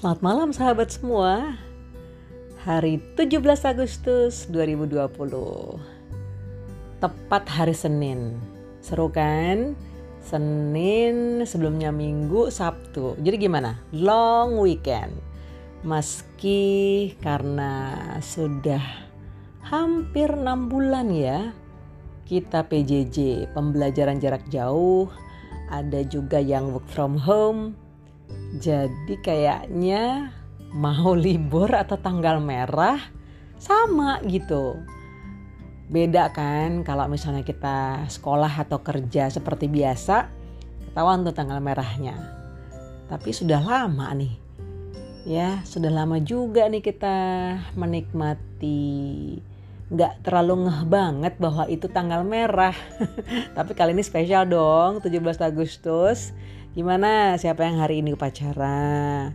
Selamat malam sahabat semua. Hari 17 Agustus 2020. Tepat hari Senin. Seru kan? Senin sebelumnya Minggu, Sabtu. Jadi gimana? Long weekend. Meski karena sudah hampir 6 bulan ya kita PJJ, pembelajaran jarak jauh, ada juga yang work from home, jadi kayaknya mau libur atau tanggal merah sama gitu. Beda kan kalau misalnya kita sekolah atau kerja seperti biasa, ketahuan tuh tanggal merahnya. Tapi sudah lama nih. Ya, sudah lama juga nih kita menikmati nggak terlalu ngeh banget bahwa itu tanggal merah. Tapi kali ini spesial dong, 17 Agustus. Gimana siapa yang hari ini upacara?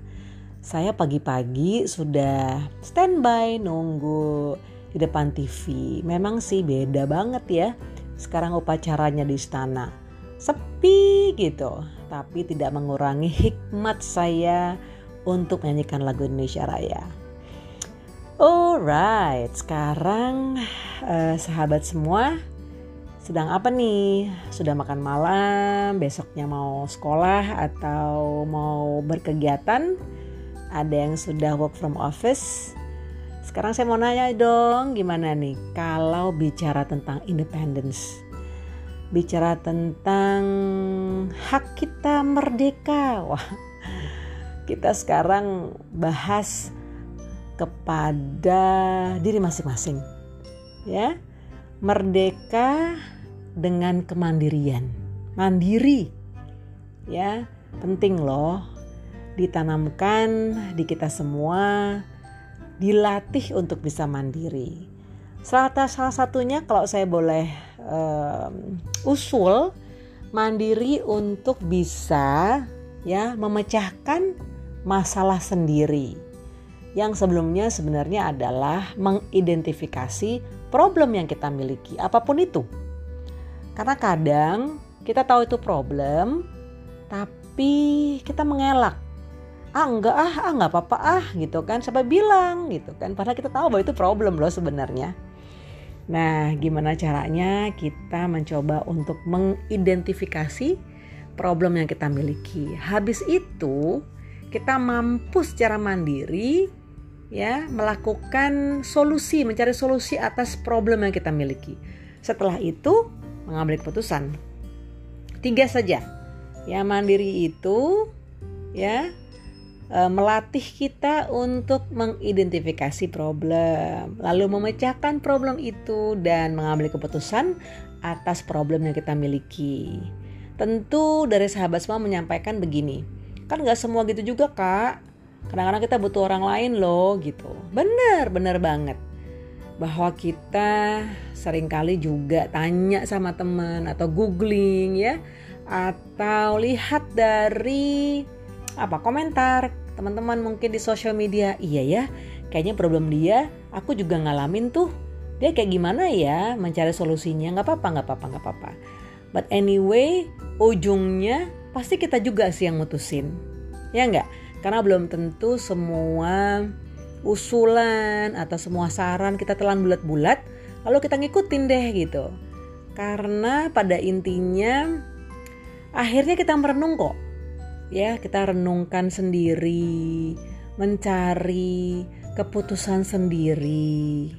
Saya pagi-pagi sudah standby nunggu di depan TV. Memang sih beda banget ya. Sekarang upacaranya di istana. Sepi gitu. Tapi tidak mengurangi hikmat saya untuk menyanyikan lagu Indonesia Raya. Alright, sekarang uh, sahabat semua sedang apa nih? Sudah makan malam, besoknya mau sekolah atau mau berkegiatan? Ada yang sudah work from office? Sekarang saya mau nanya dong, gimana nih kalau bicara tentang independence? Bicara tentang hak kita merdeka. Wah. Kita sekarang bahas kepada diri masing-masing. Ya. Merdeka dengan kemandirian. Mandiri. Ya, penting loh ditanamkan di kita semua dilatih untuk bisa mandiri. Salah, salah satunya kalau saya boleh um, usul mandiri untuk bisa ya memecahkan masalah sendiri. Yang sebelumnya sebenarnya adalah mengidentifikasi problem yang kita miliki, apa pun itu karena kadang kita tahu itu problem, tapi kita mengelak. Ah enggak ah, ah enggak apa-apa ah gitu kan. Siapa bilang gitu kan. Padahal kita tahu bahwa itu problem loh sebenarnya. Nah gimana caranya kita mencoba untuk mengidentifikasi problem yang kita miliki. Habis itu kita mampu secara mandiri ya melakukan solusi, mencari solusi atas problem yang kita miliki. Setelah itu mengambil keputusan. Tiga saja. Ya mandiri itu ya e, melatih kita untuk mengidentifikasi problem, lalu memecahkan problem itu dan mengambil keputusan atas problem yang kita miliki. Tentu dari sahabat semua menyampaikan begini, kan nggak semua gitu juga kak. Kadang-kadang kita butuh orang lain loh gitu. Bener, bener banget bahwa kita sering kali juga tanya sama teman atau googling ya atau lihat dari apa komentar teman-teman mungkin di sosial media. Iya ya kayaknya problem dia aku juga ngalamin tuh. Dia kayak gimana ya mencari solusinya? Nggak apa-apa nggak apa-apa nggak apa-apa. But anyway ujungnya pasti kita juga sih yang mutusin. Ya nggak? Karena belum tentu semua usulan atau semua saran kita telan bulat-bulat lalu kita ngikutin deh gitu. Karena pada intinya akhirnya kita merenung kok. Ya kita renungkan sendiri mencari keputusan sendiri.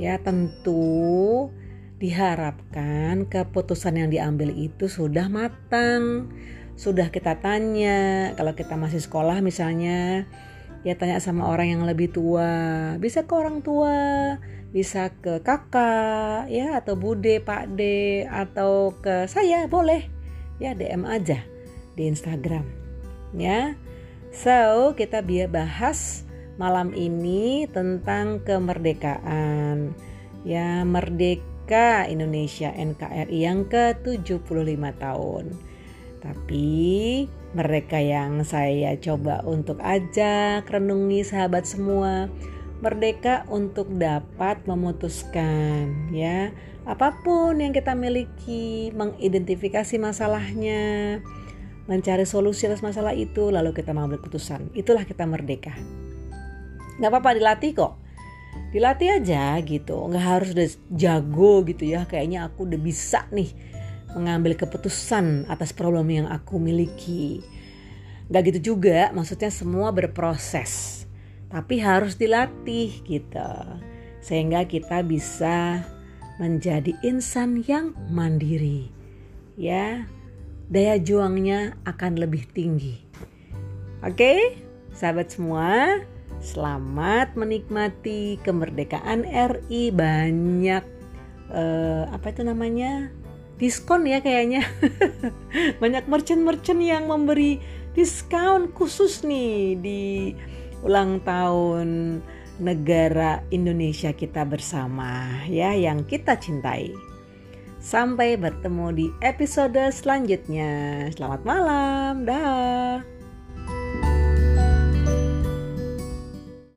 Ya tentu diharapkan keputusan yang diambil itu sudah matang sudah kita tanya. Kalau kita masih sekolah misalnya ya tanya sama orang yang lebih tua. Bisa ke orang tua bisa ke kakak ya atau bude pak de atau ke saya boleh. Ya DM aja di Instagram ya. So kita biar bahas malam ini tentang kemerdekaan. Ya merdeka Indonesia NKRI yang ke 75 tahun tapi mereka yang saya coba untuk ajak renungi sahabat semua merdeka untuk dapat memutuskan ya apa pun yang kita miliki mengidentifikasi masalahnya mencari solusi atas masalah itu, lalu kita mengambil keputusan. Itulah kita merdeka. Gak apa-apa dilatih kok. Dilatih aja gitu, nggak harus udah jago gitu ya. Kayaknya aku udah bisa nih mengambil keputusan atas problem yang aku miliki. Gak gitu juga, maksudnya semua berproses. Tapi harus dilatih gitu. Sehingga kita bisa menjadi insan yang mandiri. Ya, daya juangnya akan lebih tinggi. Oke, sahabat semua, selamat menikmati kemerdekaan RI banyak eh, apa itu namanya diskon ya kayaknya banyak merchant-merchant yang memberi diskon khusus nih di ulang tahun negara Indonesia kita bersama ya yang kita cintai. Sampai bertemu di episode selanjutnya. Selamat malam. Dah.